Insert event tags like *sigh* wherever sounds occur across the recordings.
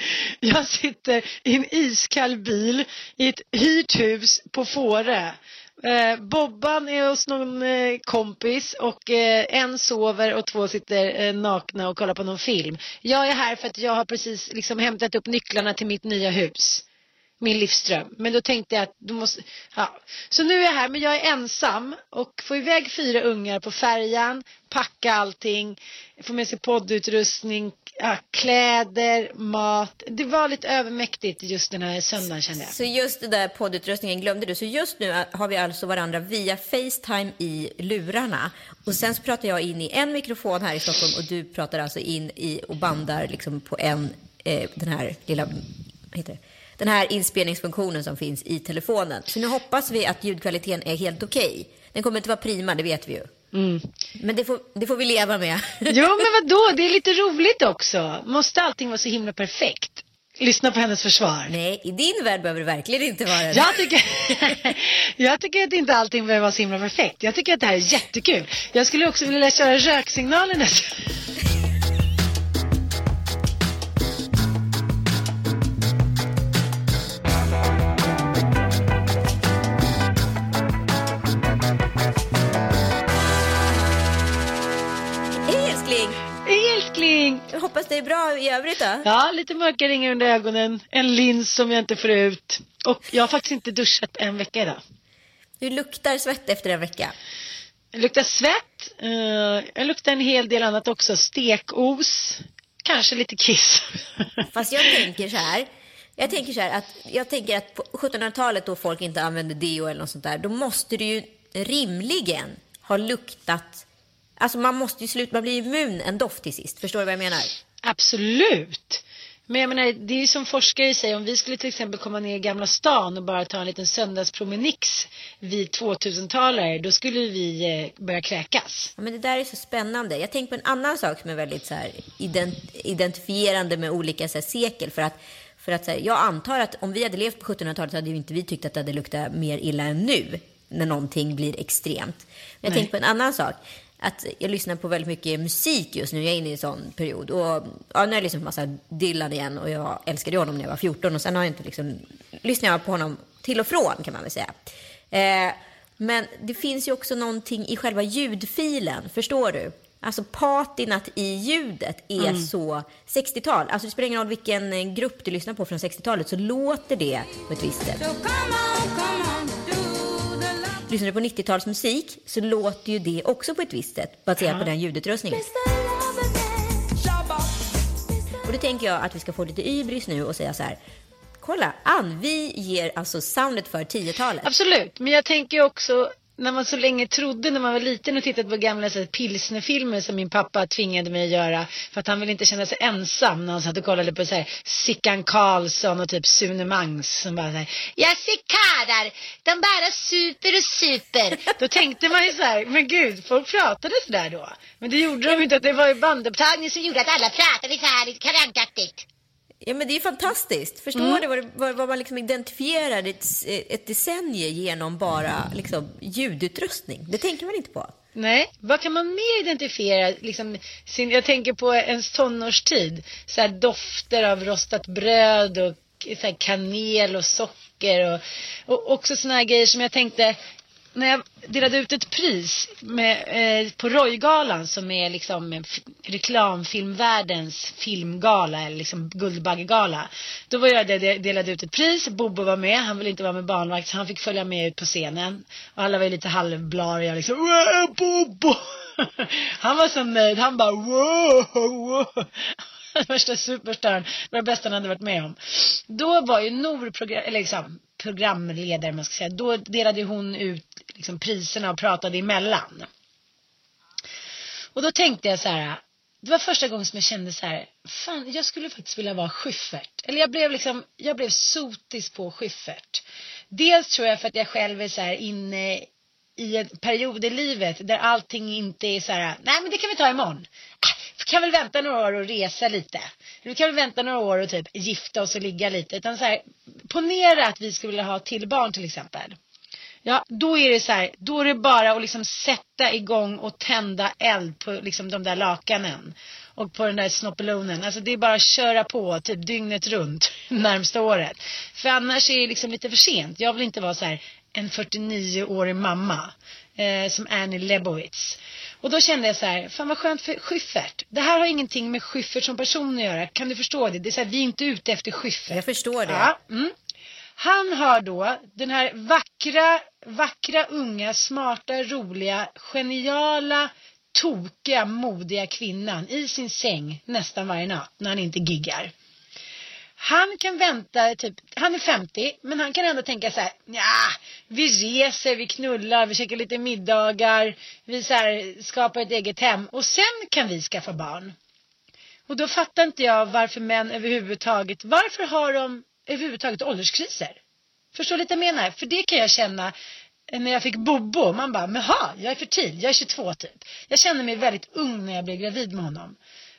*laughs* Jag sitter i en iskall bil i ett hyrt hus på Fårö. Eh, Bobban är hos någon eh, kompis och eh, en sover och två sitter eh, nakna och kollar på någon film. Jag är här för att jag har precis liksom hämtat upp nycklarna till mitt nya hus. Min livsdröm. Men då tänkte jag att du måste, ja. Så nu är jag här men jag är ensam och får iväg fyra ungar på färjan, packa allting, får med sig poddutrustning, ja, kläder, mat. Det var lite övermäktigt just den här söndagen kände jag. Så just det där poddutrustningen glömde du. Så just nu har vi alltså varandra via Facetime i lurarna. Och sen så pratar jag in i en mikrofon här i Stockholm och du pratar alltså in i och bandar liksom på en, eh, den här lilla, vad heter det? Den här inspelningsfunktionen som finns i telefonen. Så nu hoppas vi att ljudkvaliteten är helt okej. Okay. Den kommer inte vara prima, det vet vi ju. Mm. Men det får, det får vi leva med. *laughs* Jo, men vad då? Det är lite roligt också. Måste allting vara så himla perfekt? Lyssna på hennes försvar. Nej, i din värld behöver det verkligen inte vara det. Jag tycker, *laughs* jag tycker att inte allting behöver vara så himla perfekt. Jag tycker att det här är jättekul. Jag skulle också vilja köra röksignaler hoppas det är bra i övrigt då? Ja, lite mörka ringar under ögonen, en lins som jag inte får ut. Och jag har faktiskt inte duschat en vecka idag. Du luktar svett efter en vecka. Jag luktar svett, uh, jag luktar en hel del annat också. Stekos, kanske lite kiss. *laughs* Fast jag tänker så här. Jag tänker så här att, jag tänker att på 1700-talet då folk inte använde deo eller något sånt där, då måste det ju rimligen ha luktat Alltså man måste ju sluta, man blir immun en doft till sist. Förstår du vad jag menar? Absolut. Men jag menar, det är ju som forskare säger, om vi skulle till exempel komma ner i Gamla stan och bara ta en liten söndagspromenix vid 2000-talare, då skulle vi eh, börja kräkas. Ja, men det där är så spännande. Jag tänker på en annan sak som är väldigt så här, ident identifierande med olika så här, sekel. För att, för att så här, jag antar att om vi hade levt på 1700-talet hade ju inte vi tyckt att det hade luktat mer illa än nu när någonting blir extremt. Men jag tänker på en annan sak att jag lyssnar på väldigt mycket musik just nu. Jag är inne i en sån period. Och, ja, nu har jag lyssnat på massa Dylan igen och jag älskade honom när jag var 14 och sen har jag inte liksom, lyssnar jag på honom till och från kan man väl säga. Eh, men det finns ju också någonting i själva ljudfilen, förstår du? Alltså patinat i ljudet är mm. så 60-tal. Alltså det spelar ingen roll vilken grupp du lyssnar på från 60-talet så låter det på ett visst sätt. So come on, come on lyssnar du på 90-talsmusik så låter ju det också på ett visst sätt baserat ja. på den ljudutrustningen. Och då tänker jag att vi ska få lite ybris nu och säga så här. Kolla, Ann, vi ger alltså soundet för 10-talet. Absolut, men jag tänker också när man så länge trodde när man var liten och tittade på gamla så pilsnerfilmer som min pappa tvingade mig att göra för att han ville inte känna sig ensam när han satt och kollade på så här Sickan Karlsson och typ Sune Mangs som bara säger Jag ser karlar, de bara super och super. då tänkte man ju så här, men gud, folk pratade så där då. Men det gjorde de inte, att det var ju bandupptagning som gjorde att alla pratade så här lite karankaktigt. Ja, men det är fantastiskt. Förstår mm. du vad, vad, vad, man liksom identifierar ett, ett decennium genom bara liksom, ljudutrustning? Det tänker man inte på. Nej, vad kan man mer identifiera? Liksom, sin, jag tänker på ens tonårstid. Så här, dofter av rostat bröd och så här, kanel och socker. Och, och också såna här grejer som jag tänkte när jag delade ut ett pris med, eh, på Roygalan som är liksom reklamfilmvärldens filmgala eller liksom Guldbaggegala. Då var jag där delade ut ett pris, Bobo var med, han ville inte vara med barnvakt så han fick följa med ut på scenen. Och alla var lite halvblariga liksom, äh, Bobo! *laughs* han var så nöjd, han bara wow, wow. *laughs* Värsta superstarn, det var det bästa han hade varit med om. Då var ju Nor program, eller liksom, programledare, man ska säga. Då delade hon ut liksom, priserna och pratade emellan. Och då tänkte jag så här, det var första gången som jag kände så här, fan jag skulle faktiskt vilja vara Schyffert. Eller jag blev liksom, jag blev sotis på Schyffert. Dels tror jag för att jag själv är så här inne i en period i livet där allting inte är så här, nej men det kan vi ta imorgon. Äh, kan väl vänta några år och resa lite. Vi kan väl vänta några år och typ gifta oss och ligga lite. Utan så här, ponera att vi skulle vilja ha till barn till exempel. Ja, då är det så här, då är det bara att liksom sätta igång och tända eld på liksom de där lakanen. Och på den där snoppelonen. Alltså det är bara att köra på typ dygnet runt *laughs* närmsta året. För annars är det liksom lite för sent. Jag vill inte vara så här en 49-årig mamma. Eh, som Annie Lebowitz. Och då kände jag så här, fan vad skönt för Schyffert. Det här har ingenting med Schyffert som person att göra. Kan du förstå det? Det är så här, vi är inte ute efter Schyffert. Jag förstår det. Ja, mm. Han har då den här vackra, vackra, unga, smarta, roliga, geniala, tokiga, modiga kvinnan i sin säng nästan varje natt när han inte giggar. Han kan vänta, typ, han är 50, men han kan ändå tänka så här, ja, vi reser, vi knullar, vi käkar lite middagar, vi så här, skapar ett eget hem och sen kan vi skaffa barn. Och då fattar inte jag varför män överhuvudtaget, varför har de överhuvudtaget ålderskriser? Förstår lite menar? För det kan jag känna när jag fick Bobo. Man bara, men jag är fertil, jag är 22 typ. Jag känner mig väldigt ung när jag blev gravid med honom.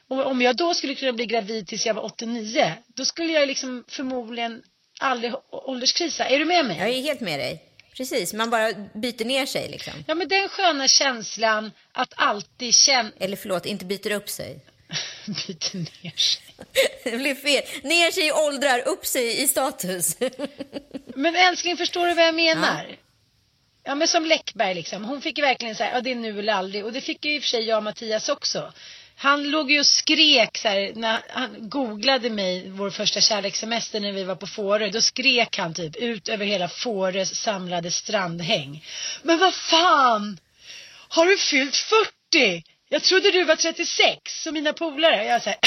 Och om jag då skulle kunna bli gravid tills jag var 89, då skulle jag liksom förmodligen aldrig ålderskrisa. Är du med mig? Jag är helt med dig. Precis, man bara byter ner sig liksom. Ja, men den sköna känslan att alltid känna... Eller förlåt, inte byter upp sig. *laughs* byter ner sig. *laughs* det blir fel. Ner sig i åldrar, upp sig i status. *laughs* men älskling, förstår du vad jag menar? Ja. Ja men som Läckberg liksom. Hon fick verkligen säga, ja det är nu eller aldrig. Och det fick ju i och för sig jag och Mattias också. Han låg ju och skrek så här, när han googlade mig vår första kärlekssemester när vi var på Fårö. Då skrek han typ ut över hela Fårös samlade strandhäng. Men vad fan! Har du fyllt 40? Jag trodde du var 36 som mina polare. Jag säger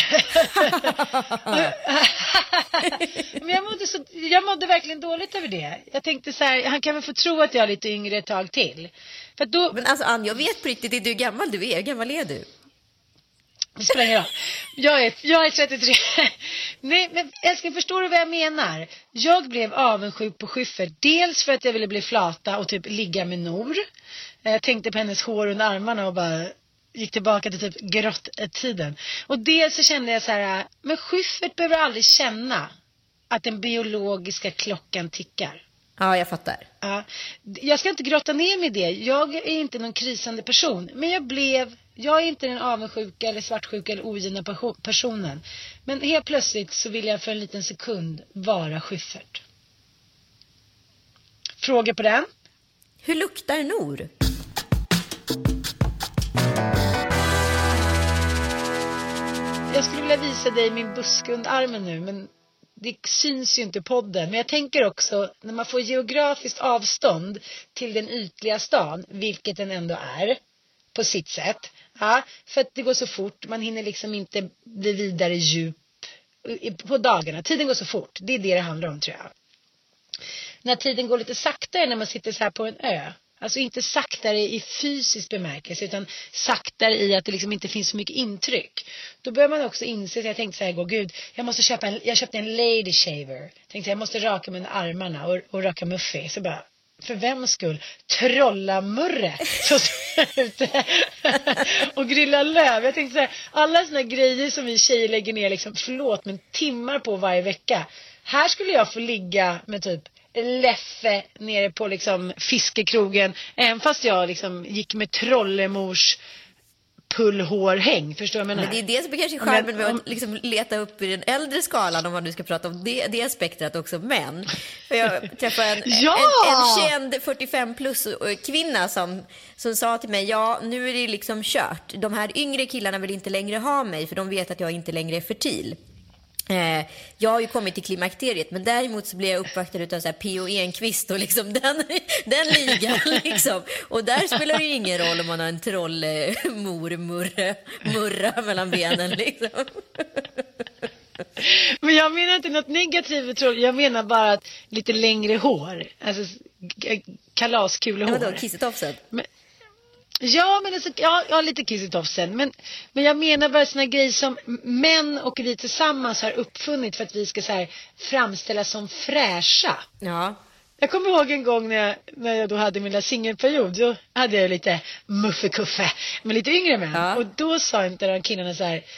*laughs* Men jag mådde, så, jag mådde verkligen dåligt över det. Jag tänkte så här, han kan väl få tro att jag är lite yngre ett tag till. För då... Men alltså Ann, jag vet på riktigt inte hur gammal du är. Hur gammal är du? Det spelar ingen roll. Jag är, jag är 33. Nej, men älskling, förstår du vad jag menar? Jag blev avundsjuk på Schyffert. Dels för att jag ville bli flata och typ ligga med Nor. Jag tänkte på hennes hår under armarna och bara gick tillbaka till typ grott-tiden. Och dels så kände jag så här, men Schyffert behöver aldrig känna att den biologiska klockan tickar. Ja, jag fattar. Ja, jag ska inte grotta ner mig i det. Jag är inte någon krisande person. Men jag blev, jag är inte den avundsjuka eller svartsjuka eller ogina personen. Men helt plötsligt så vill jag för en liten sekund vara Schyffert. Frågor på den? Hur luktar Nor? Vilja visa dig min buske under armen nu men det syns ju inte i podden. Men jag tänker också när man får geografiskt avstånd till den ytliga stan, vilket den ändå är på sitt sätt. Ja, för att det går så fort, man hinner liksom inte bli vidare djup på dagarna. Tiden går så fort, det är det det handlar om tror jag. När tiden går lite saktare när man sitter så här på en ö Alltså inte saktare i fysisk bemärkelse utan saktare i att det liksom inte finns så mycket intryck. Då börjar man också inse, jag tänkte så här, oh, gud, jag måste köpa en, jag köpte en lady shaver. Tänkte jag måste raka mina armarna och, och raka Muffy. Så bara, för vems skull? Trollamurre som ute och grilla löv. Jag tänkte så här, alla sådana grejer som vi tjejer lägger ner liksom, förlåt men timmar på varje vecka. Här skulle jag få ligga med typ Leffe nere på liksom fiskekrogen. Även fast jag liksom gick med trollemors pullhårhäng. Förstår jag menar? Men det är det som är kanske charmen med att liksom leta upp i den äldre skalan om man nu ska prata om det, det spektrat också. Men för jag träffade en, *laughs* Ja! en, en känd 45 plus kvinna som, som sa till mig, ja nu är det liksom kört. De här yngre killarna vill inte längre ha mig för de vet att jag inte längre är fertil. Eh, jag har ju kommit till klimakteriet men däremot så blev jag uppvaktad av så här P.O. Enquist och liksom den, *laughs* den ligan. *laughs* Liksom. Och där spelar det ju ingen roll om man har en trollmor murra, murra mellan benen. Liksom. *laughs* Men jag menar inte något negativt, jag. menar bara att lite längre hår. Alltså kalaskulehår. Ja, kissetofsen? Ja, men alltså, ja, ja, lite kiss i tofsen. Men, men jag menar bara såna grejer som män och vi tillsammans har uppfunnit för att vi ska så här, framställas som fräscha. Ja. Jag kommer ihåg en gång när jag, när jag då hade min lilla singelperiod. Då hade jag lite muffekuffe med lite yngre män. Ja. Och då sa inte de killarna så här. *laughs*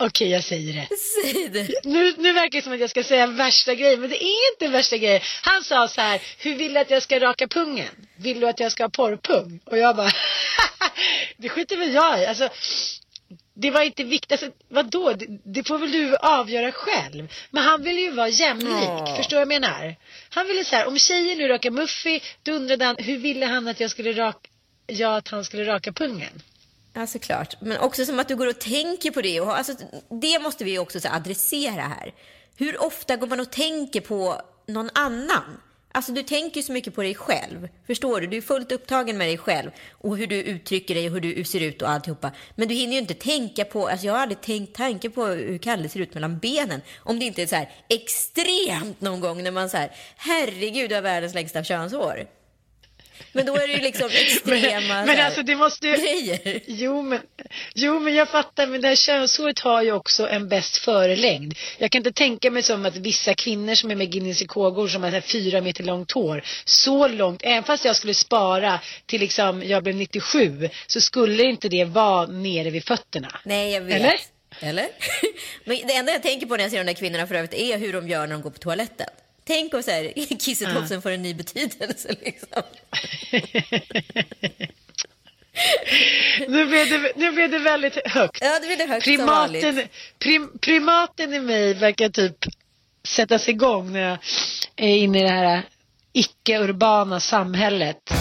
Okej, jag säger det. *laughs* Säg det. Nu, nu verkar det som att jag ska säga värsta grejen, men det är inte värsta grejen. Han sa så här, hur vill du att jag ska raka pungen? Vill du att jag ska ha porrpung? Och jag bara, *laughs* det skiter väl jag i. Alltså, det var inte viktigt, alltså, vadå? Det, det får väl du avgöra själv. Men han ville ju vara jämlik, Ja. förstår du vad jag menar? Han ville så här, om tjejen nu rakar Muffy, då undrade han, hur ville han att jag skulle raka, ja, att han skulle raka pungen? Ja, såklart. Men också som att du går och tänker på det. Och, alltså, det måste vi också så, adressera här. Hur ofta går man och tänker på någon annan? Alltså du tänker så mycket på dig själv. Förstår du? Du är fullt upptagen med dig själv och hur du uttrycker dig och hur du ser ut och alltihopa. Men du hinner ju inte tänka på, alltså jag har aldrig tänkt tanken på hur Kalle ser ut mellan benen. Om det inte är så här extremt någon gång när man så här, herregud du har världens längsta könshår. Men då är det ju liksom *laughs* extrema Men, men alltså det måste grejer. Jo men, jo men jag fattar, men det här könshåret har ju också en bäst före-längd. Jag kan inte tänka mig som att vissa kvinnor som är med gynekologer som har så här fyra meter långt hår, så långt, även fast jag skulle spara till liksom jag blev 97, så skulle inte det vara nere vid fötterna. Nej, jag vet. Eller? Eller? *laughs* Men det enda jag tänker på när jag ser de där kvinnorna för övrigt är hur de gör när de går på toaletten. Tänk om så här, *laughs* kissetofsen får en ny betydelse liksom. *laughs* nu, blev det, nu blev det väldigt högt. Ja, det blir det högt. Primaten, prim, primaten i mig verkar typ sättas igång när jag är inne i det här icke-urbana samhället.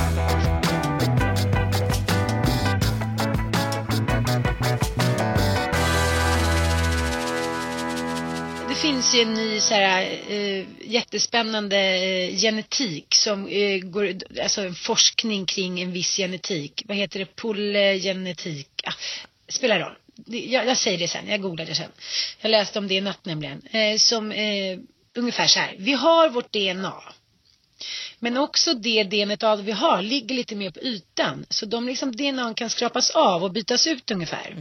Finns ju en ny så här, eh, jättespännande eh, genetik som eh, går, alltså en forskning kring en viss genetik. Vad heter det? Polygenetik. Ah, spelar roll. Jag, jag säger det sen, jag googlar det sen. Jag läste om det i natt nämligen. Eh, som eh, ungefär så här. Vi har vårt DNA. Men också det DNA vi har ligger lite mer på ytan. Så de liksom DNA kan skrapas av och bytas ut ungefär.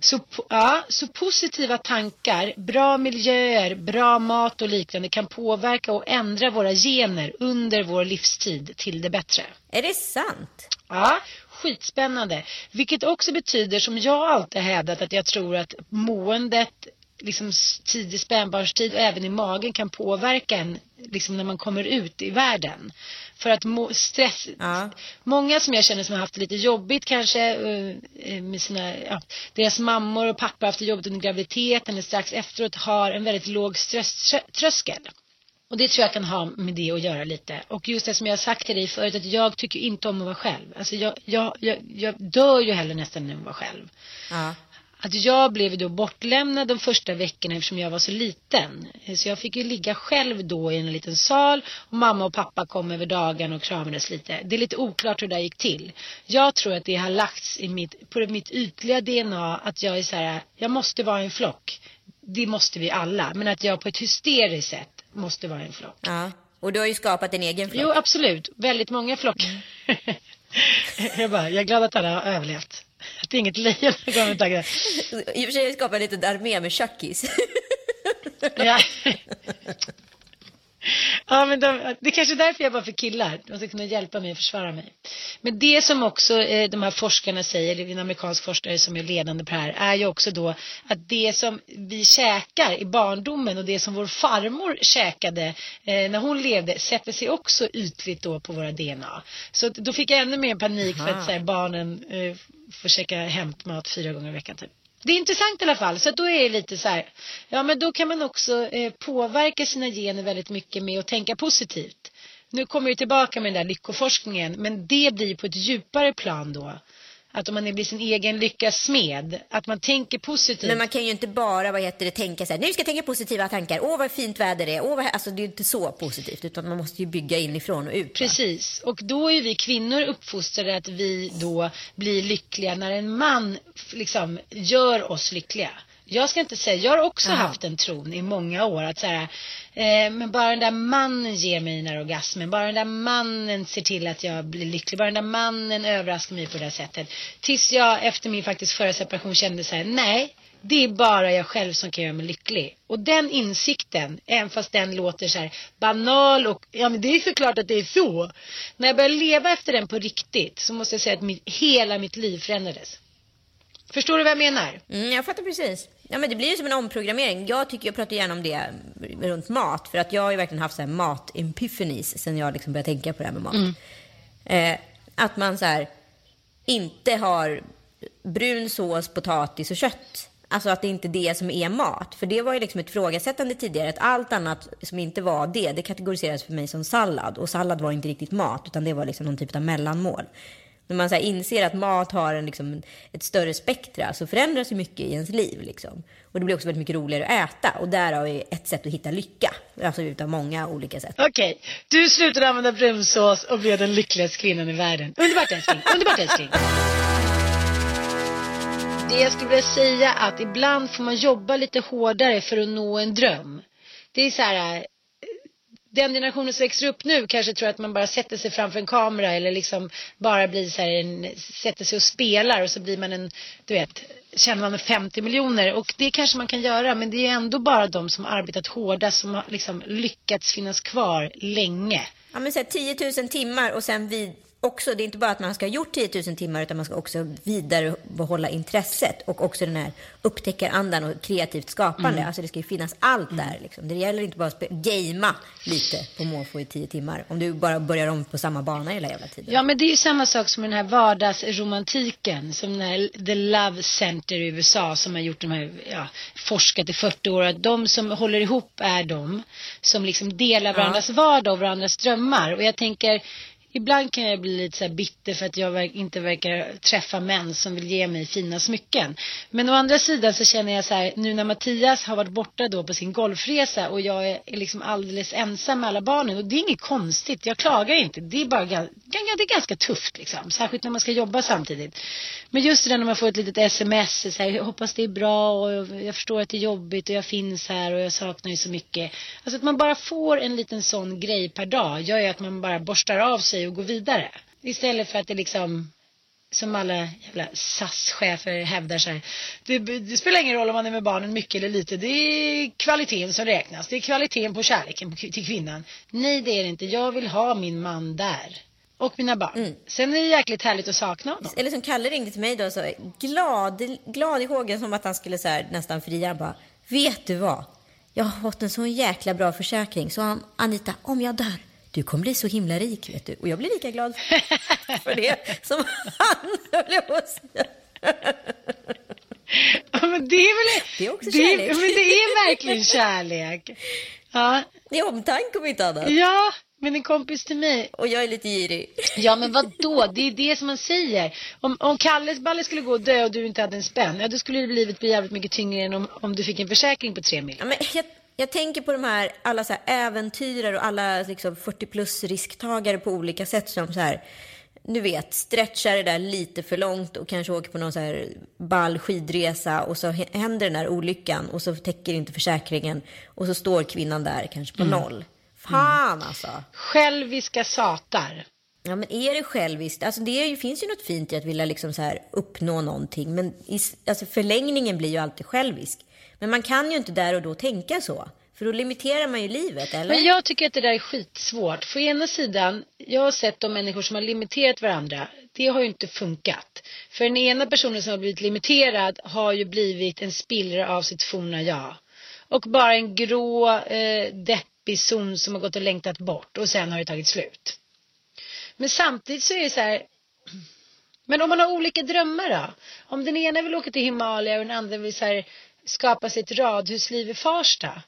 Så, po- ja, så positiva tankar, bra miljöer, bra mat och liknande kan påverka och ändra våra gener under vår livstid till det bättre. Är det sant? Ja, skitspännande. Vilket också betyder, som jag alltid hävdat, att jag tror att måendet liksom tidig spädbarnstid och även i magen kan påverka en liksom när man kommer ut i världen. För att må, stress, Ja. många som jag känner som har haft det lite jobbigt kanske eh, eh, med sina, ja, deras mammor och pappor har haft det jobbigt under graviditeten eller strax efteråt har en väldigt låg stresströskel. Och det tror jag kan ha med det att göra lite. Och just det som jag har sagt till dig förut, att jag tycker inte om att vara själv. Alltså jag, jag, jag, jag dör ju hellre nästan än att vara själv. Ja. Att jag blev då bortlämnad de första veckorna eftersom jag var så liten. Så jag fick ju ligga själv då i en liten sal och mamma och pappa kom över dagen och kramades lite. Det är lite oklart hur det där gick till. Jag tror att det har lagts i mitt, på mitt ytliga DNA att jag är så här, jag måste vara en flock. Det måste vi alla. Men att jag på ett hysteriskt sätt måste vara en flock. ja. Och du har ju skapat en egen flock. Jo, absolut. Väldigt många flockar. *laughs* jag bara, jag är glad att alla har överlevt. Att det är inget lejon som *laughs* kommer och taggar. I och för sig har jag en liten armé med Chuckies. *laughs* Ja. Ja, men de, det är kanske är därför jag bara för killar. De ska kunna hjälpa mig att försvara mig. Men det som också eh, de här forskarna säger, är en amerikansk forskare som är ledande på det här, är ju också då att det som vi käkar i barndomen och det som vår farmor käkade eh, när hon levde sätter sig också ytligt då på våra DNA. Så då fick jag ännu mer panik för att så här, barnen eh, får käka hämtmat fyra gånger i veckan typ. Det är intressant i alla fall. Så då är det lite så här, ja men då kan man också eh, påverka sina gener väldigt mycket med att tänka positivt. Nu kommer vi tillbaka med den där lyckoforskningen, men det blir på ett djupare plan då. Att om man blir sin egen lyckas smed, att man tänker positivt. Men man kan ju inte bara, vad heter det, tänka så här, nu ska jag tänka positiva tankar, åh vad fint väder det är, åh vad, alltså det är inte så positivt, utan man måste ju bygga inifrån och ut. Va? Precis, och då är vi kvinnor uppfostrade att vi då blir lyckliga när en man liksom gör oss lyckliga. Jag ska inte säga, jag har också Aha. haft en tron i många år att så här, eh, men bara den där mannen ger mig den där orgasmen, bara den där mannen ser till att jag blir lycklig, bara den där mannen överraskar mig på det här sättet. Tills jag efter min faktiskt förra separation kände så här, nej, det är bara jag själv som kan göra mig lycklig. Och den insikten, även fast den låter så här banal och ja men det är såklart att det är så. När jag började leva efter den på riktigt så måste jag säga att mitt, hela mitt liv förändrades. Förstår du vad jag menar? Mm, jag fattar precis. Ja, men det blir ju som en omprogrammering. Jag tycker jag pratar gärna om det runt mat. För att jag har ju verkligen haft mat-epiphanies sen jag liksom började tänka på det här med mat. Eh, att man så här, inte har brun sås, potatis och kött. Alltså att det inte är det som är mat. För det var ju liksom ett frågasättande tidigare. Att allt annat som inte var det, det kategoriseras för mig som sallad. Och sallad var inte riktigt mat, utan det var liksom någon typ av mellanmål. När man så här inser att mat har en, liksom, ett större spektra så förändras ju mycket i ens liv. Liksom. Och det blir också väldigt mycket roligare att äta. Och där har vi ett sätt att hitta lycka. Alltså utav många olika sätt. Okej, du slutade använda brunsås och blev den lyckligaste kvinnan i världen. Underbart älskling, underbart älskling. Det jag skulle vilja säga att ibland får man jobba lite hårdare för att nå en dröm. Det är så här, den generationen som växer upp nu kanske tror att man bara sätter sig framför en kamera eller liksom bara blir så här en, sätter sig och spelar och så blir man en, du vet, känner man med 50 miljoner och det kanske man kan göra men det är ändå bara de som har arbetat hårdast som har liksom lyckats finnas kvar länge. Ja, men så här, 10 000 timmar och sen vid också, det är inte bara att man ska ha gjort 10 000 timmar utan man ska också vidare behålla intresset och också den här upptäckarandan och kreativt skapande. Alltså det ska ju finnas allt där. Liksom. Det gäller inte bara att gamea lite på måfå i 10 timmar om du bara börjar om på samma bana hela jävla tiden. Ja men det är ju samma sak som den här vardagsromantiken som den här The Love Center i USA som har gjort de här, ja, forskat i 40 år att de som håller ihop är de som liksom delar varandras vardag och varandras drömmar och jag tänker Ibland kan jag bli lite så här bitter för att jag verk- inte verkar träffa män som vill ge mig fina smycken. Men å andra sidan så känner jag så här, nu när Mattias har varit borta då på sin golfresa och jag är liksom alldeles ensam med alla barnen och det är inget konstigt, jag klagar inte. Det är bara ganska, det är ganska tufft liksom, särskilt när man ska jobba samtidigt. Men just det där när man får ett litet sms, så här, jag hoppas det är bra och jag förstår att det är jobbigt och jag finns här och jag saknar ju så mycket. Alltså att man bara får en liten sån grej per dag gör ju att man bara borstar av sig och går vidare. Istället för att det liksom som alla jävla SAS-chefer hävdar så här. Det, det spelar ingen roll om man är med barnen mycket eller lite. Det är kvaliteten som räknas. Det är kvaliteten på kärleken till kvinnan. Nej, det är det inte. Jag vill ha min man där. Och mina barn. Sen är det jäkligt härligt att sakna honom. Eller som Kalle ringde till mig då, så glad, glad i hågen som att han skulle så här, nästan fria. Bara, vet du vad? Jag har fått en sån jäkla bra försäkring. Så Anita, om jag dör, du kommer bli så himla rik, vet du. Och jag blir lika glad för det som han, höll jag på att säga. Ja, men det är väl... Det är också det, kärlek. Men det är verkligen kärlek. Ja, Det är omtanke om inte annat. ja men en kompis till mig. Och jag är lite girig. Ja, men vad då? Det är det som man säger. Om, om Kalles balle skulle gå och dö och du inte hade en spänn, ja då skulle livet bli jävligt mycket tyngre än om, om du fick en försäkring på tre mil. Ja, men jag, jag tänker på de här alla så här äventyrare och alla liksom 40 plus risktagare på olika sätt som så här, du vet, stretchar det där lite för långt och kanske åker på någon så här ball skidresa och så hä- händer den här olyckan och så täcker inte försäkringen och så står kvinnan där kanske på noll. Fan alltså. Själviska satar. Ja, men är det själviskt? Alltså det ju, finns ju något fint i att vilja liksom så här uppnå någonting, men i, alltså förlängningen blir ju alltid självisk. Men man kan ju inte där och då tänka så. För då limiterar man ju livet, eller? Men jag tycker att det där är skitsvårt. För ena sidan, jag har sett de människor som har limiterat varandra. Det har ju inte funkat. För den ena personen som har blivit limiterad har ju blivit en spillra av sitt forna jag. Och bara en grå, eh, deppig zon som har gått och längtat bort. Och sen har det tagit slut. Men samtidigt så är det så här. *clears throat* Men om man har olika drömmar då? Om den ena vill åka till Himalaya och den andra vill så här, skapa sig ett radhusliv i Farsta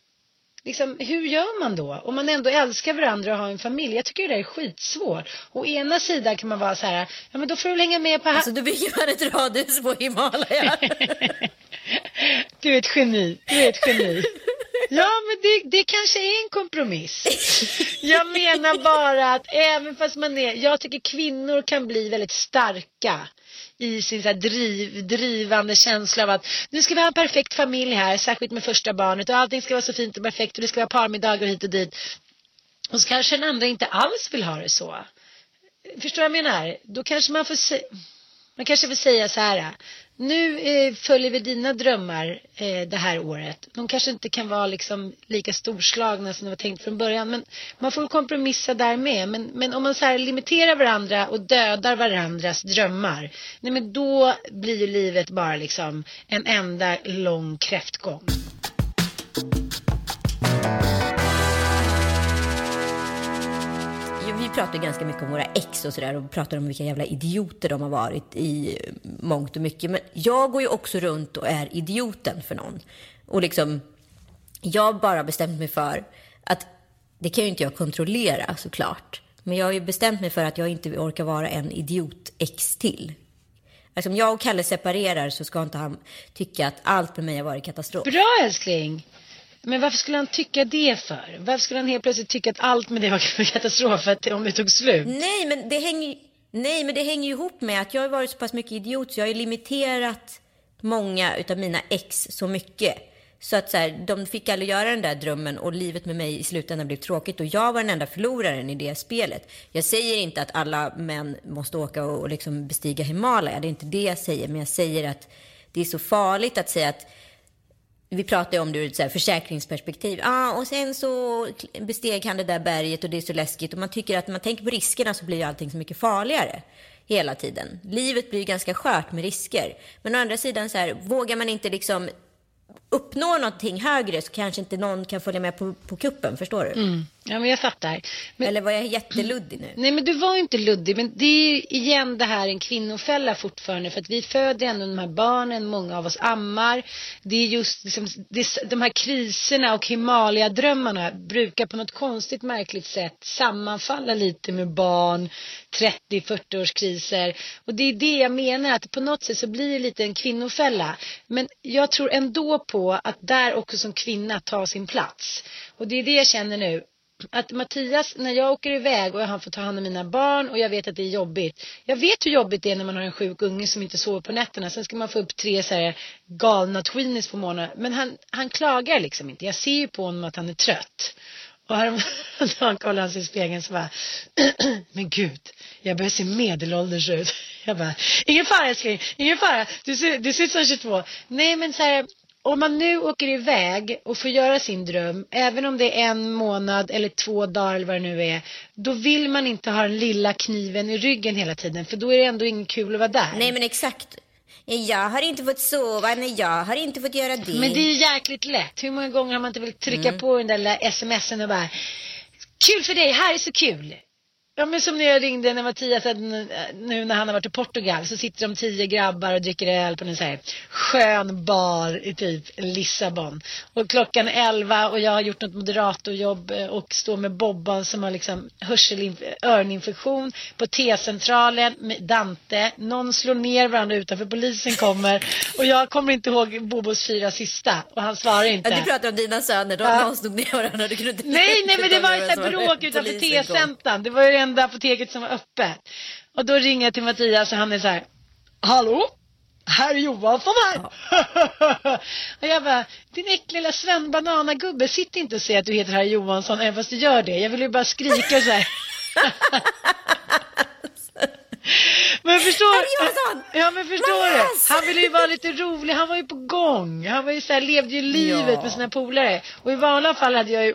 liksom, hur gör man då? Om man ändå älskar varandra och har en familj. Jag tycker det är skitsvårt. Å ena sidan kan man vara så här, ja men då får du hänga med på... Alltså då bygger man ett radhus på Himalaya. *laughs* du är ett geni, du är ett geni. *laughs* Ja, men det, det kanske är en kompromiss. *laughs* Jag menar bara att även fast man är, jag tycker kvinnor kan bli väldigt starka i sin så driv, drivande känsla av att nu ska vi ha en perfekt familj här, särskilt med första barnet och allting ska vara så fint och perfekt och det ska vara parmiddagar hit och dit. Och så kanske den andra inte alls vill ha det så. Förstår du vad jag menar? Då kanske man får se, man kanske vill säga så här, nu eh, följer vi dina drömmar eh, det här året. De kanske inte kan vara liksom lika storslagna som det var tänkt från början. Men man får kompromissa där med. Men, men om man så här limiterar varandra och dödar varandras drömmar. Nej men då blir ju livet bara liksom en enda lång kräftgång. Pratar ganska mycket om våra ex och sådär och pratar om vilka jävla idioter de har varit i mångt och mycket. Men jag går ju också runt och är idioten för någon. Och liksom, jag har bara bestämt mig för att det kan ju inte jag kontrollera såklart. Men jag har ju bestämt mig för att jag inte orkar vara en idiot-ex till. Alltså om jag och Kalle separerar så ska inte han tycka att allt med mig har varit katastrof. Bra älskling! Men varför skulle han tycka det för? Varför skulle han helt plötsligt tycka att allt med det var *laughs* katastrof att, om det tog slut? Nej, men det hänger Nej, men det hänger ju ihop med att jag har varit så pass mycket idiot så jag har limiterat många utav mina ex så mycket. Så att så här, de fick aldrig göra den där drömmen och livet med mig i slutändan blev tråkigt och jag var den enda förloraren i det spelet. Jag säger inte att alla män måste åka och, och liksom bestiga Himalaya, det är inte det jag säger, men jag säger att det är så farligt att säga att vi pratar ju om det ur ett så här försäkringsperspektiv. Ah, och sen så besteg han det där berget och det är så läskigt. Och man tycker att när man tänker på riskerna så blir ju allting så mycket farligare hela tiden. Livet blir ganska skört med risker. Men å andra sidan så här, vågar man inte liksom uppnå någonting högre så kanske inte någon kan följa med på, på kuppen, förstår du? Mm. Ja, men jag fattar. Men, Eller var jag jätteluddig nu? Nej, men du var inte luddig. Men det är igen det här en kvinnofälla fortfarande. För att vi föder ändå de här barnen, många av oss ammar. Det är just liksom, det, de här kriserna och Himalaya-drömmarna brukar på något konstigt märkligt sätt sammanfalla lite med barn, 30-40 års kriser. Och det är det jag menar, att på något sätt så blir det lite en kvinnofälla. Men jag tror ändå på att där också som kvinna ta sin plats. Och det är det jag känner nu att Mattias, när jag åker iväg och han får ta hand om mina barn och jag vet att det är jobbigt. Jag vet hur jobbigt det är när man har en sjuk unge som inte sover på nätterna. Sen ska man få upp tre så här galna tweenies på morgonen. Men han, han klagar liksom inte. Jag ser ju på honom att han är trött. Och häromdagen *laughs* kollade han sig i spegeln så bara, *clears throat* men gud, jag börjar se medelålders ut. *laughs* Jag bara, ingen fara älskling, ingen fara, du ser, du ser ut som 22. Nej men så här, om man nu åker iväg och får göra sin dröm, även om det är en månad eller två dagar eller vad det nu är, då vill man inte ha den lilla kniven i ryggen hela tiden, för då är det ändå inget kul att vara där. Nej, men exakt. Jag har inte fått sova, nej jag har inte fått göra det. Men det är jäkligt lätt. Hur många gånger har man inte velat trycka mm. på den där lilla smsen och bara Kul för dig, här är så kul. Ja men som när jag ringde när Mattias nu när han har varit i Portugal så sitter de tio grabbar och dricker öl på en så här skön bar i typ Lissabon. Och klockan elva och jag har gjort något moderatorjobb eh, och står med Bobban som har liksom öroninfektion på T-centralen med Dante. Någon slår ner varandra utanför polisen kommer och jag kommer inte ihåg Bobos fyra sista och han svarar inte. Ja, du pratar om dina söner, de, ja. slog ner varandra. Du kunde inte nej, nej men det var ett bråk utanför T-centran. Det var ju enda apoteket som var öppet. Och då ringer jag till Mattias och han är så här, hallå? Herr Johansson här. Ja. *laughs* och jag bara, din äckliga lilla svennebananagubbe, sitt inte och säg att du heter herr Johansson även fast du gör det. Jag vill ju bara skrika så här. *laughs* Men förstår! Ja men förstår du? Han ville ju vara lite rolig, han var ju på gång. Han var ju så här, levde ju livet Ja. med sina polare. Och i vanliga fall hade jag ju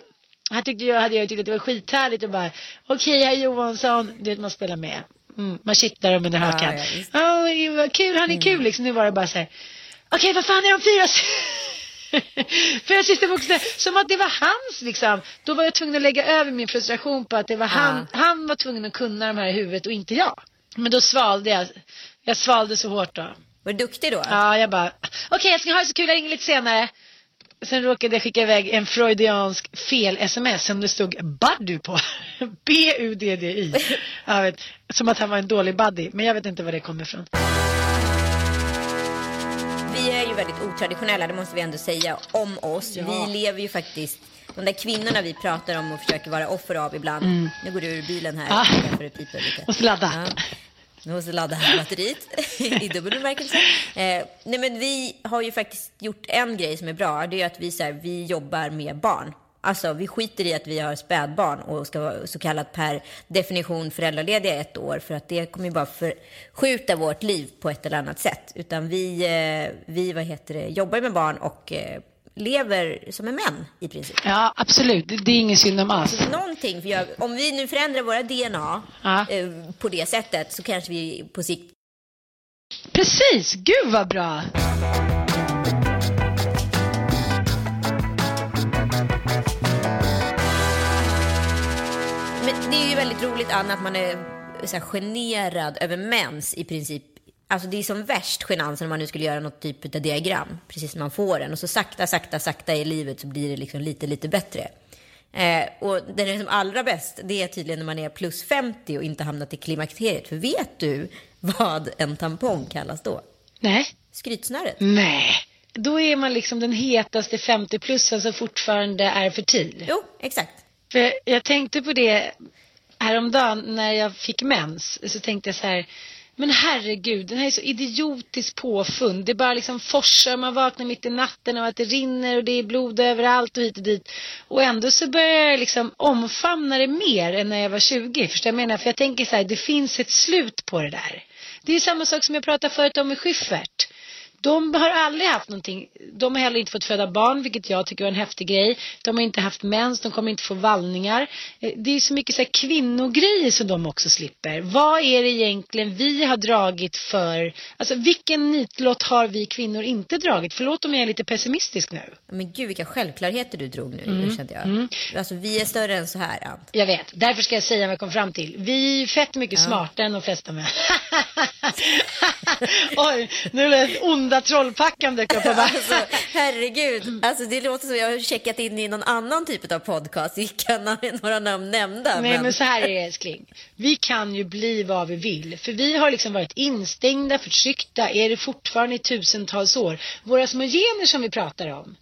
han tyckte jag, hade jag tyckt att det var skithärligt och bara Okej herr Johansson, du vet man spelar med. Mm, man kittlar dem under hakan. ja. Ja, det var kul, han är kul liksom. Nu var det bara så här. Okej vad fan är de fyra s- Fyra sista bokstäver, som att det var hans liksom. Då var jag tvungen att lägga över min frustration på att det var han, han var tvungen att kunna de här i huvudet och inte jag. Men då svalde jag, jag svalde så hårt då. Var du duktig då? Ja, jag bara, okej jag ska ha det så kul, jag ringer lite senare. Sen råkade jag skicka iväg en freudiansk fel-sms som det stod Buddy på. *laughs* B-U-D-D-Y. *laughs* Jag vet, som att han var en dålig buddy, men jag vet inte var det kommer ifrån. Vi är ju väldigt otraditionella, det måste vi ändå säga om oss. Ja. Vi lever ju faktiskt, de där kvinnorna vi pratar om och försöker vara offer av ibland. Nu går du ur bilen här, Ah. lite. Måste ladda. Ja. Nu måste ladda här batteriet *laughs* i dubbel bemärkelse. Eh, nej men vi har ju faktiskt gjort en grej som är bra. Det är att vi, så här, vi jobbar med barn. Alltså vi skiter i att vi har spädbarn och ska vara så kallat per definition föräldralediga ett år. För att det kommer ju bara förskjuta vårt liv på ett eller annat sätt. Utan vi, eh, vi vad heter det, jobbar med barn och eh, lever som en män i princip. Ja, absolut. Det, det är ingen synd om alls. Någonting, för jag, om vi nu förändrar våra DNA Ja. eh, på det sättet så kanske vi på sikt Precis, gud vad bra. Men det är ju väldigt roligt Anna att man är så här, generad över mens i princip. Alltså det är som värst genansen om man nu skulle göra något typ av diagram. Precis när man får den. Och så sakta, sakta, sakta i livet så blir det liksom lite, lite bättre. Eh, och den är som allra bäst, det är tydligen när man är plus 50 och inte hamnat i klimakteriet. För vet du vad en tampong kallas då? Nej. Skrytsnöret. Nej. Då är man liksom den hetaste 50-plussen som fortfarande är fertil. Jo, exakt. För jag tänkte på det häromdagen när jag fick mens. Så tänkte jag så här, men herregud, den här är så idiotiskt påfund. Det bara liksom forsar, man vaknar mitt i natten och att det rinner och det är blod överallt och hit och dit. Och ändå så börjar jag liksom omfamna det mer än när jag var 20. Förstår jag menar? För jag tänker så här, det finns ett slut på det där. Det är samma sak som jag pratade förut om med Schyffert. De har aldrig haft någonting, de har heller inte fått föda barn, vilket jag tycker var en häftig grej. De har inte haft mens, de kommer inte få vallningar. Eh, Det är så mycket så här kvinnogrejer som de också slipper. Vad är det egentligen vi har dragit för, alltså vilken nitlott har vi kvinnor inte dragit? Förlåt om jag är lite pessimistisk nu. Men gud vilka självklarheter du drog nu, kände jag. Alltså vi är större än så här, Ant. Jag vet, därför ska jag säga vad jag kom fram till. Vi är fett mycket smartare än de flesta män. *laughs* Oj, nu lät onda trollpackan dök upp. Alltså, herregud. Alltså, det låter som jag har checkat in i någon annan typ av podcast. Vilka na- några namn nämnda. Nej men så här är det älskling. Vi kan ju bli vad vi vill. För vi har liksom varit instängda, förtryckta, är det fortfarande i tusentals år. Våra små gener som vi pratar om.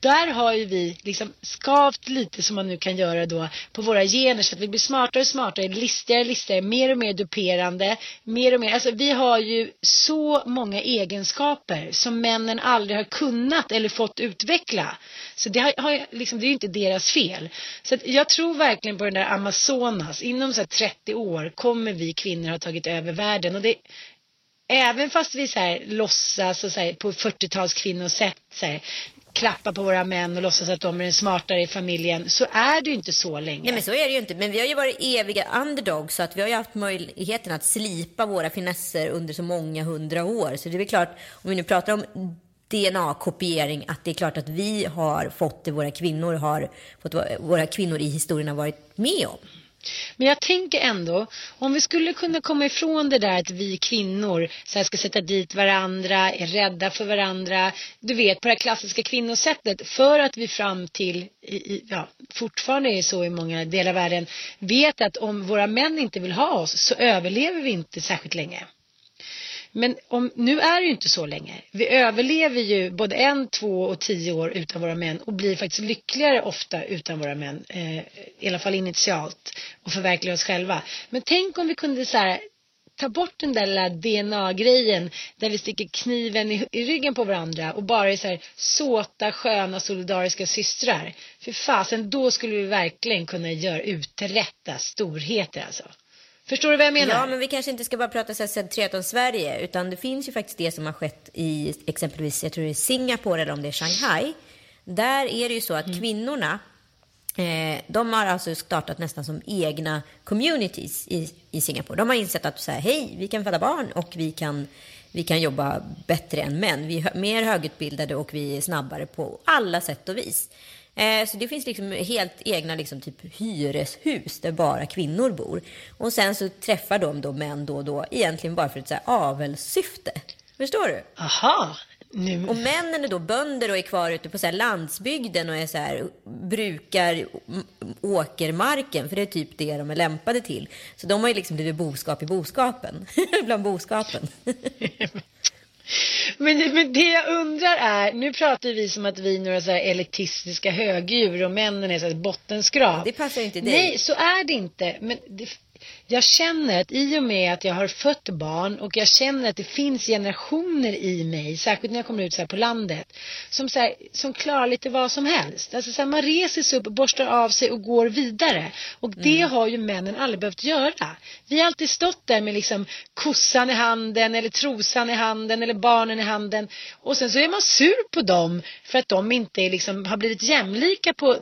Där har ju vi liksom skavt lite som man nu kan göra då på våra gener så att vi blir smartare och smartare, listigare och listigare, mer och mer duperande, mer och mer. Alltså vi har ju så många egenskaper som männen aldrig har kunnat eller fått utveckla. Så det, har, har, liksom, det är ju inte deras fel. Så att jag tror verkligen på den där Amazonas. Inom så här 30 år kommer vi kvinnor ha tagit över världen. Och det, även fast vi så här låtsas och så här, på 40-tals kvinnosätt så här, klappa på våra män och låtsas att de är den smartare i familjen så är det ju inte så länge. Nej men så är det ju inte. Men vi har ju varit eviga underdogs så att vi har ju haft möjligheten att slipa våra finesser under så många hundra år. Så det är väl klart, om vi nu pratar om DNA-kopiering, att det är klart att vi har fått det våra kvinnor har fått våra kvinnor i historien har varit med om. Men jag tänker ändå, om vi skulle kunna komma ifrån det där att vi kvinnor så här ska sätta dit varandra, är rädda för varandra, du vet på det här klassiska kvinnosättet, för att vi fram till, i, i, ja, fortfarande är så i många delar av världen, vet att om våra män inte vill ha oss så överlever vi inte särskilt länge. Men om, nu är det ju inte så länge. Vi överlever ju både en, två och tio år utan våra män och blir faktiskt lyckligare ofta utan våra män. Eh, I alla fall initialt och förverkliga oss själva. Men tänk om vi kunde så här, ta bort den där lilla DNA-grejen där vi sticker kniven i, i ryggen på varandra och bara är så här såta, sköna, solidariska systrar. För fasen, då skulle vi verkligen kunna göra uträtta storheter alltså. Förstår du vad jag menar? Ja, men vi kanske inte ska bara prata så här centrerat om Sverige, utan det finns ju faktiskt det som har skett i exempelvis, jag tror det är Singapore eller om det är Shanghai. Där är det ju så att mm. kvinnorna, eh, de har alltså startat nästan som egna communities i, i Singapore. De har insett att så här, hej, vi kan föda barn och vi kan, vi kan jobba bättre än män. Vi är mer högutbildade och vi är snabbare på alla sätt och vis. Eh, så det finns liksom helt egna liksom typ hyreshus där bara kvinnor bor. Och sen så träffar de då män då och då, egentligen bara för ett så här avelssyfte. Förstår du? Aha. Nu. Och männen är då bönder och är kvar ute på så landsbygden och är så här, brukar åkermarken, för det är typ det de är lämpade till. Så de har ju liksom blivit boskap i boskapen, *laughs* bland boskapen. *laughs* Men, men det jag undrar är, nu pratar vi som att vi är några så här elitistiska högdjur och männen är så här bottenskrap. Det passar inte dig. Nej, så är det inte. Men det, jag känner att i och med att jag har fött barn och jag känner att det finns generationer i mig, särskilt när jag kommer ut så här på landet, som, så här, som klarar lite vad som helst. Alltså så här, man reser sig upp, borstar av sig och går vidare. Och det mm. har ju männen aldrig behövt göra. Vi har alltid stått där med liksom kossan i handen eller trosan i handen eller barnen i handen. Och sen så är man sur på dem för att de inte liksom har blivit jämlika på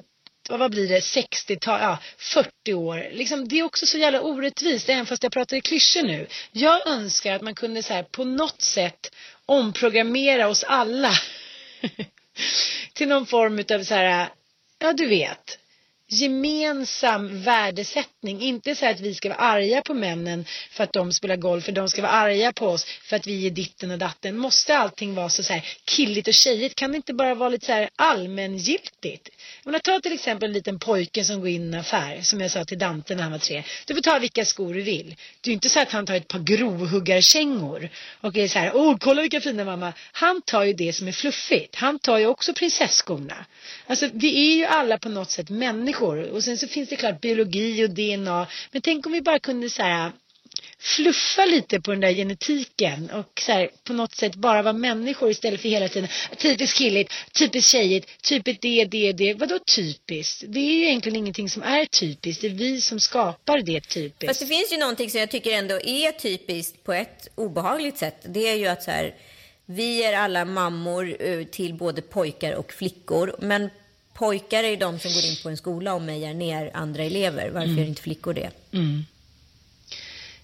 vad blir det, 60-tal, ja 40 år. Liksom, det är också så jävla orättvist, även fast jag pratar i klyschor nu. Jag önskar att man kunde så här, på något sätt omprogrammera oss alla *laughs* till någon form av så här, ja du vet, gemensam värdesättning. Inte så att vi ska vara arga på männen för att de spelar golf, för de ska vara arga på oss för att vi är ditten och datten. Måste allting vara så, så här killigt och tjejigt? Kan det inte bara vara lite så här allmängiltigt? Jag menar, ta till exempel en liten pojke som går in i en affär, som jag sa till Dante när han var tre. Du får ta vilka skor du vill. Det är inte så att han tar ett par grovhuggarkängor och är så här, åh kolla vilka fina mamma. Han tar ju det som är fluffigt. Han tar ju också prinsesskorna. Alltså vi är ju alla på något sätt människor och sen så finns det klart biologi och DNA. Men tänk om vi bara kunde så här fluffa lite på den där genetiken och så här, på något sätt bara vara människor istället för hela tiden typiskt killigt, typiskt tjejigt, typiskt det, det, det. Vadå typiskt? Det är ju egentligen ingenting som är typiskt. Det är vi som skapar det typiskt. Fast det finns ju någonting som jag tycker ändå är typiskt på ett obehagligt sätt. Det är ju att så här, vi är alla mammor eh, till både pojkar och flickor. Men pojkar är ju de som går in på en skola och mejar ner andra elever. Varför mm. gör inte flickor det? Mm.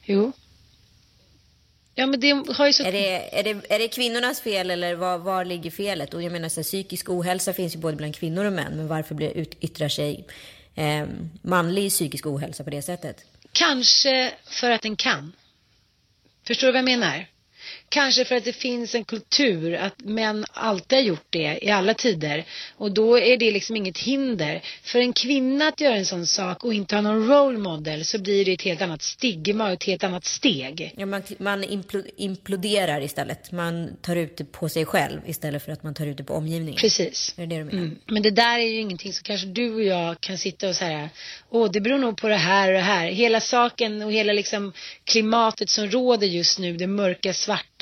Jo. Ja, men det har ju så... Är det, är det, är det kvinnornas fel eller var, var ligger felet? Och jag menar, så här, psykisk ohälsa finns ju både bland kvinnor och män. Men varför blir, ut, yttrar sig eh, manlig psykisk ohälsa på det sättet? Kanske för att den kan. Förstår du vad jag menar? Kanske för att det finns en kultur att män alltid har gjort det i alla tider. Och då är det liksom inget hinder. För en kvinna att göra en sån sak och inte ha någon role model så blir det ett helt annat stigma och ett helt annat steg. Ja, man, man imploderar istället. Man tar ut det på sig själv istället för att man tar ut det på omgivningen. Precis. Är det det du menar? Mm. Men det där är ju ingenting som kanske du och jag kan sitta och säga, åh det beror nog på det här och det här. Hela saken och hela liksom klimatet som råder just nu, det mörka svarta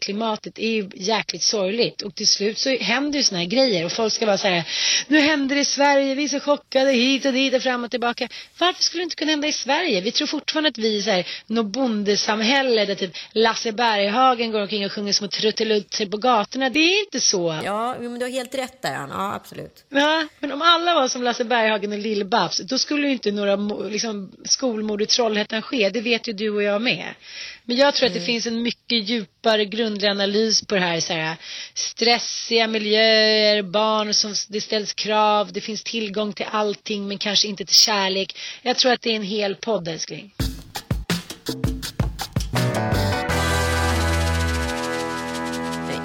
klimatet är ju jäkligt sorgligt och till slut så händer ju såna här grejer och folk ska vara så här, nu händer det i Sverige, vi är så chockade hit och dit och fram och tillbaka. Varför skulle det inte kunna hända i Sverige? Vi tror fortfarande att vi är så här, något bondesamhälle där typ Lasse Berghagen går omkring och sjunger små truttelutter på gatorna. Det är inte så. Ja, men du har helt rätt där, Anna. Ja, absolut. Ja, men om alla var som Lasse Berghagen och Lill-Babs, då skulle ju inte några liksom, skolmord i Trollhättan ske. Det vet ju du och jag med. Men jag tror att det mm. finns en mycket djupare grundlig analys på det här, så här stressiga miljöer, barn som det ställs krav, det finns tillgång till allting men kanske inte till kärlek. Jag tror att det är en hel podd älskling.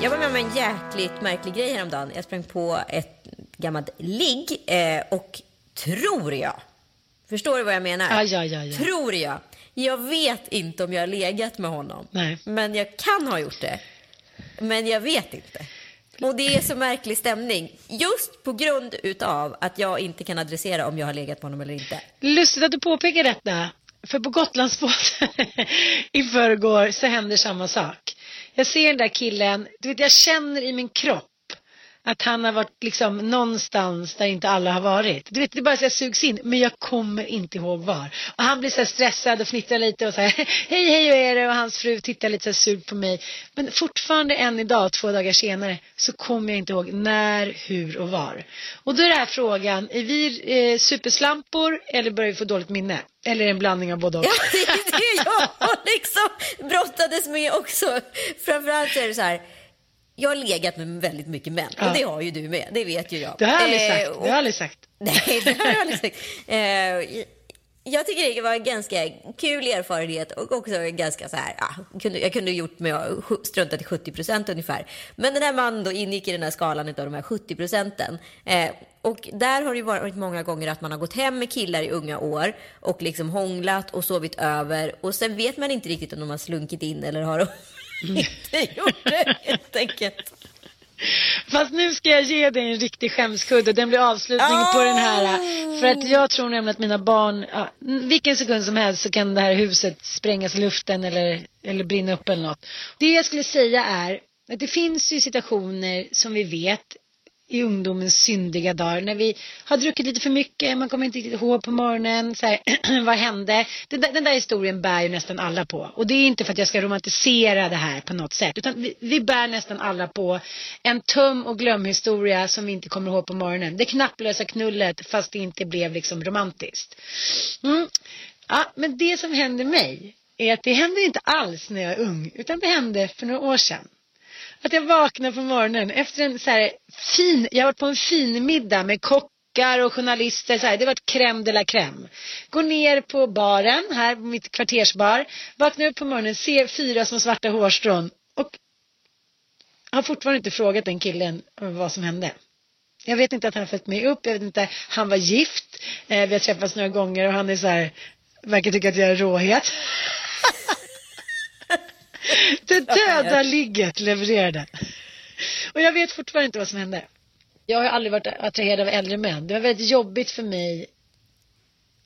Jag var med om en jäkligt märklig grej häromdagen. Jag sprang på ett gammalt ligg eh, och tror jag, förstår du vad jag menar? Ja, ja, ja, ja. Tror jag jag vet inte om jag har legat med honom. Nej. Men jag kan ha gjort det. Men jag vet inte. Och det är så märklig stämning. Just på grund utav att jag inte kan adressera om jag har legat med honom eller inte. Lustigt att du påpekar detta. För på Gotlandsbåten *laughs* i förrgår så händer samma sak. Jag ser den där killen, du vet jag känner i min kropp att han har varit liksom någonstans där inte alla har varit. Du vet, det är bara så jag sugs in, men jag kommer inte ihåg var. Och han blir så här stressad och fnittrar lite och så här, *laughs* hej hej hur är det? Och hans fru tittar lite så surt på mig. Men fortfarande än idag, två dagar senare, så kommer jag inte ihåg när, hur och var. Och då är det här frågan, är vi eh, superslampor eller börjar vi få dåligt minne? Eller en blandning av både och? Ja, det är det jag *laughs* liksom brottades med också. Framförallt är det så här, jag har legat med väldigt mycket män och det har ju du med, det vet ju jag. Det har jag aldrig sagt. Det har jag aldrig sagt. *laughs* Nej, det har jag aldrig sagt. Eh, jag tycker det var en ganska kul erfarenhet och också ganska så här, ja, kunde, jag kunde gjort med att strunta till 70 procent ungefär. Men den här mannen då ingick i den här skalan av de här 70 procenten. Eh, och där har det varit många gånger att man har gått hem med killar i unga år och liksom hånglat och sovit över och sen vet man inte riktigt om de har slunkit in eller har inte gjort *laughs* det helt enkelt. Fast nu ska jag ge dig en riktig skämskudde. Den blir avslutningen oh! på den här. För att jag tror nämligen att mina barn, ja, vilken sekund som helst så kan det här huset sprängas i luften eller, eller brinna upp eller något. Det jag skulle säga är att det finns ju situationer som vi vet i ungdomens syndiga dagar när vi har druckit lite för mycket, man kommer inte riktigt ihåg på morgonen, så här, *clears throat* vad hände? Den där, den där historien bär ju nästan alla på. Och det är inte för att jag ska romantisera det här på något sätt, utan vi, vi bär nästan alla på en tum och glömhistoria som vi inte kommer ihåg på morgonen. Det knapplösa knullet fast det inte blev liksom romantiskt. Mm. Ja, men det som hände mig är att det hände inte alls när jag är ung, utan det hände för några år sedan. Att jag vaknar på morgonen efter en så här fin, jag har varit på en fin middag med kockar och journalister. Så här, det har varit crème de la crème. Går ner på baren här på mitt kvartersbar. Vaknar upp på morgonen, ser fyra små svarta hårstrån och har fortfarande inte frågat den killen vad som hände. Jag vet inte att han har följt med upp, jag vet inte, han var gift, eh, vi har träffats några gånger och han är så här, verkar tycka att jag är råhet. *laughs* *laughs* Det döda ligget levererade. Och jag vet fortfarande inte vad som hände. Jag har aldrig varit attraherad av äldre män. Det var väldigt jobbigt för mig.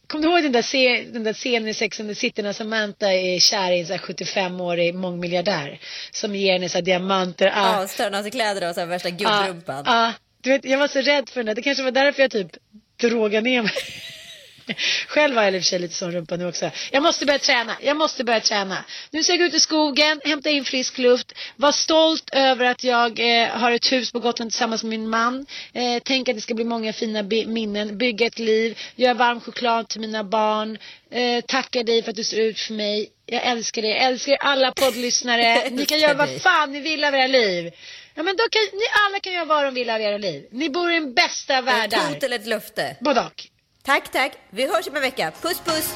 Kommer du ihåg den där, den där scenen i Sex and the City när Samantha är kär i en 75-årig mångmiljardär som ger henne så diamanter. Ah. Ja, störna sig kläder och så värsta guldrumpan. Ja, ah, ah, du vet, jag var så rädd för den där. Det kanske var därför jag typ drogade ner mig. *laughs* Själv har jag i och för sig lite sån rumpa nu också. Jag måste börja träna, jag måste börja träna. Nu ska jag gå ut i skogen, hämta in frisk luft, vara stolt över att jag eh, har ett hus på Gotland tillsammans med min man. Eh, tänk att det ska bli många fina minnen, bygga ett liv, göra varm choklad till mina barn. Eh, tacka dig för att du står ut för mig. Jag älskar dig, jag älskar alla poddlyssnare. *laughs* Ni kan göra vad fan ni vill av era liv. Ja men då kan ni alla kan göra vad de vill av era liv. Ni bor i den bästa världen. Ett hot eller ett löfte? Både och. Tack, tack. Vi hörs om en vecka. Puss, puss.